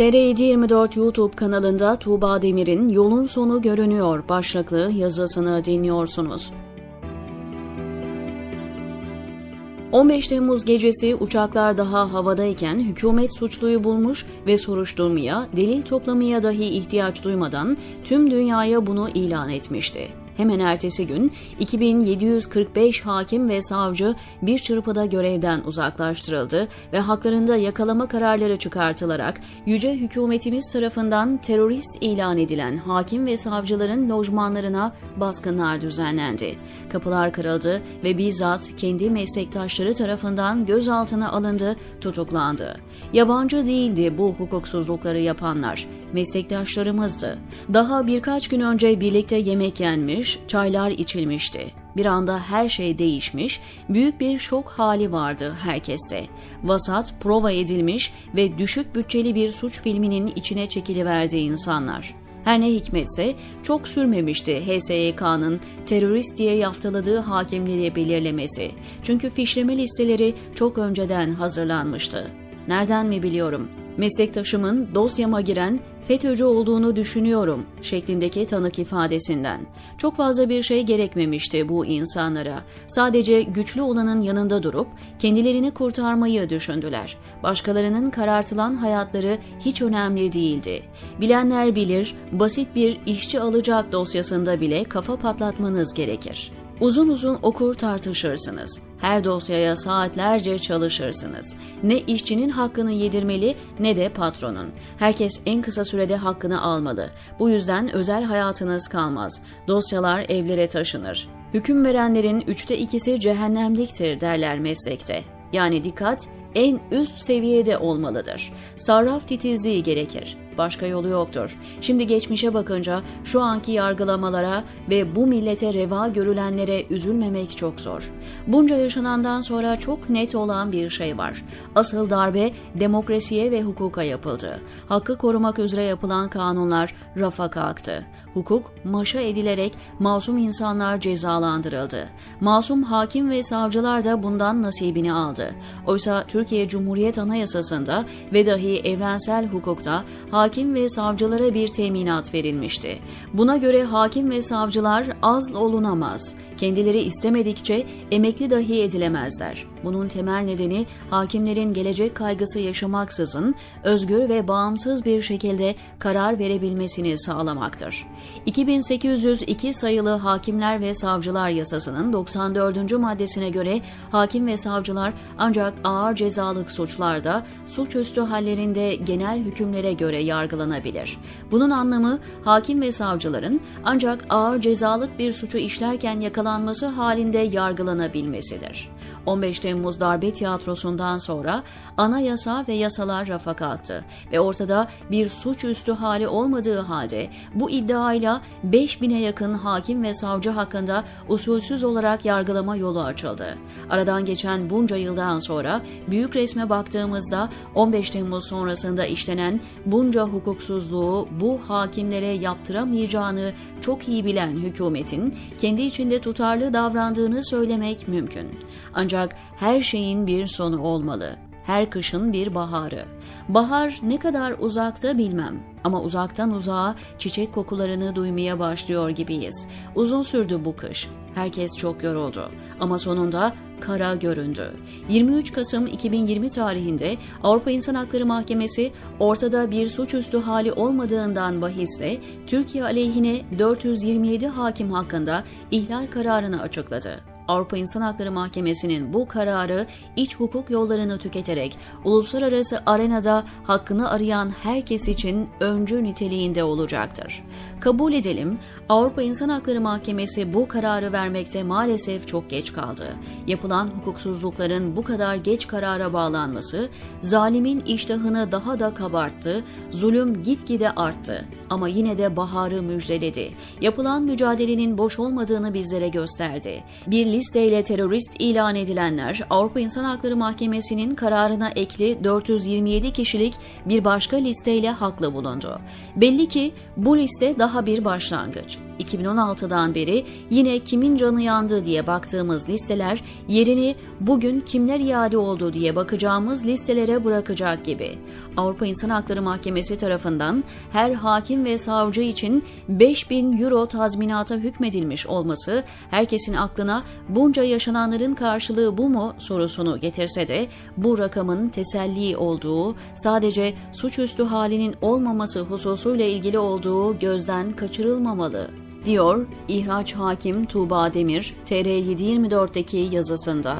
TR724 YouTube kanalında Tuğba Demir'in Yolun Sonu Görünüyor başlıklı yazısını dinliyorsunuz. 15 Temmuz gecesi uçaklar daha havadayken hükümet suçluyu bulmuş ve soruşturmaya, delil toplamaya dahi ihtiyaç duymadan tüm dünyaya bunu ilan etmişti. Hemen ertesi gün 2745 hakim ve savcı bir çırpıda görevden uzaklaştırıldı ve haklarında yakalama kararları çıkartılarak yüce hükümetimiz tarafından terörist ilan edilen hakim ve savcıların lojmanlarına baskınlar düzenlendi. Kapılar kırıldı ve bizzat kendi meslektaşları tarafından gözaltına alındı, tutuklandı. Yabancı değildi bu hukuksuzlukları yapanlar, meslektaşlarımızdı. Daha birkaç gün önce birlikte yemek yenmiş, çaylar içilmişti. Bir anda her şey değişmiş, büyük bir şok hali vardı herkeste. Vasat, prova edilmiş ve düşük bütçeli bir suç filminin içine çekiliverdi insanlar. Her ne hikmetse çok sürmemişti HSYK'nın terörist diye yaftaladığı hakimleri belirlemesi. Çünkü fişleme listeleri çok önceden hazırlanmıştı. Nereden mi biliyorum? Meslektaşımın dosyama giren FETÖ'cü olduğunu düşünüyorum şeklindeki tanık ifadesinden. Çok fazla bir şey gerekmemişti bu insanlara. Sadece güçlü olanın yanında durup kendilerini kurtarmayı düşündüler. Başkalarının karartılan hayatları hiç önemli değildi. Bilenler bilir, basit bir işçi alacak dosyasında bile kafa patlatmanız gerekir. Uzun uzun okur tartışırsınız. Her dosyaya saatlerce çalışırsınız. Ne işçinin hakkını yedirmeli ne de patronun. Herkes en kısa sürede hakkını almalı. Bu yüzden özel hayatınız kalmaz. Dosyalar evlere taşınır. Hüküm verenlerin üçte ikisi cehennemliktir derler meslekte. Yani dikkat en üst seviyede olmalıdır. Sarraf titizliği gerekir başka yolu yoktur. Şimdi geçmişe bakınca şu anki yargılamalara ve bu millete reva görülenlere üzülmemek çok zor. Bunca yaşanandan sonra çok net olan bir şey var. Asıl darbe demokrasiye ve hukuka yapıldı. Hakkı korumak üzere yapılan kanunlar rafa kalktı. Hukuk maşa edilerek masum insanlar cezalandırıldı. Masum hakim ve savcılar da bundan nasibini aldı. Oysa Türkiye Cumhuriyet Anayasası'nda ve dahi evrensel hukukta hakim hakim ve savcılara bir teminat verilmişti. Buna göre hakim ve savcılar az olunamaz, kendileri istemedikçe emekli dahi edilemezler. Bunun temel nedeni hakimlerin gelecek kaygısı yaşamaksızın özgür ve bağımsız bir şekilde karar verebilmesini sağlamaktır. 2802 sayılı Hakimler ve Savcılar Yasası'nın 94. maddesine göre hakim ve savcılar ancak ağır cezalık suçlarda, suçüstü hallerinde genel hükümlere göre yargılanabilir. Bunun anlamı hakim ve savcıların ancak ağır cezalık bir suçu işlerken yakalanması halinde yargılanabilmesidir. 15 Temmuz darbe tiyatrosundan sonra anayasa ve yasalar rafa kalktı ve ortada bir suçüstü hali olmadığı halde bu iddiayla 5000'e yakın hakim ve savcı hakkında usulsüz olarak yargılama yolu açıldı. Aradan geçen bunca yıldan sonra büyük resme baktığımızda 15 Temmuz sonrasında işlenen bunca hukuksuzluğu bu hakimlere yaptıramayacağını çok iyi bilen hükümetin kendi içinde tutarlı davrandığını söylemek mümkün. Ancak her şeyin bir sonu olmalı. Her kışın bir baharı. Bahar ne kadar uzakta bilmem ama uzaktan uzağa çiçek kokularını duymaya başlıyor gibiyiz. Uzun sürdü bu kış. Herkes çok yoruldu ama sonunda kara göründü. 23 Kasım 2020 tarihinde Avrupa İnsan Hakları Mahkemesi ortada bir suçüstü hali olmadığından bahisle Türkiye aleyhine 427 hakim hakkında ihlal kararını açıkladı. Avrupa İnsan Hakları Mahkemesi'nin bu kararı iç hukuk yollarını tüketerek uluslararası arenada hakkını arayan herkes için öncü niteliğinde olacaktır. Kabul edelim, Avrupa İnsan Hakları Mahkemesi bu kararı vermekte maalesef çok geç kaldı. Yapılan hukuksuzlukların bu kadar geç karara bağlanması, zalimin iştahını daha da kabarttı, zulüm gitgide arttı ama yine de baharı müjdeledi. Yapılan mücadelenin boş olmadığını bizlere gösterdi. Bir listeyle terörist ilan edilenler Avrupa İnsan Hakları Mahkemesi'nin kararına ekli 427 kişilik bir başka listeyle haklı bulundu. Belli ki bu liste daha bir başlangıç. 2016'dan beri yine kimin canı yandı diye baktığımız listeler yerini bugün kimler iade oldu diye bakacağımız listelere bırakacak gibi. Avrupa İnsan Hakları Mahkemesi tarafından her hakim ve savcı için 5000 euro tazminata hükmedilmiş olması herkesin aklına bunca yaşananların karşılığı bu mu sorusunu getirse de bu rakamın teselli olduğu, sadece suçüstü halinin olmaması hususuyla ilgili olduğu gözden kaçırılmamalı diyor İhraç Hakim Tuğba Demir TR724'deki yazısında.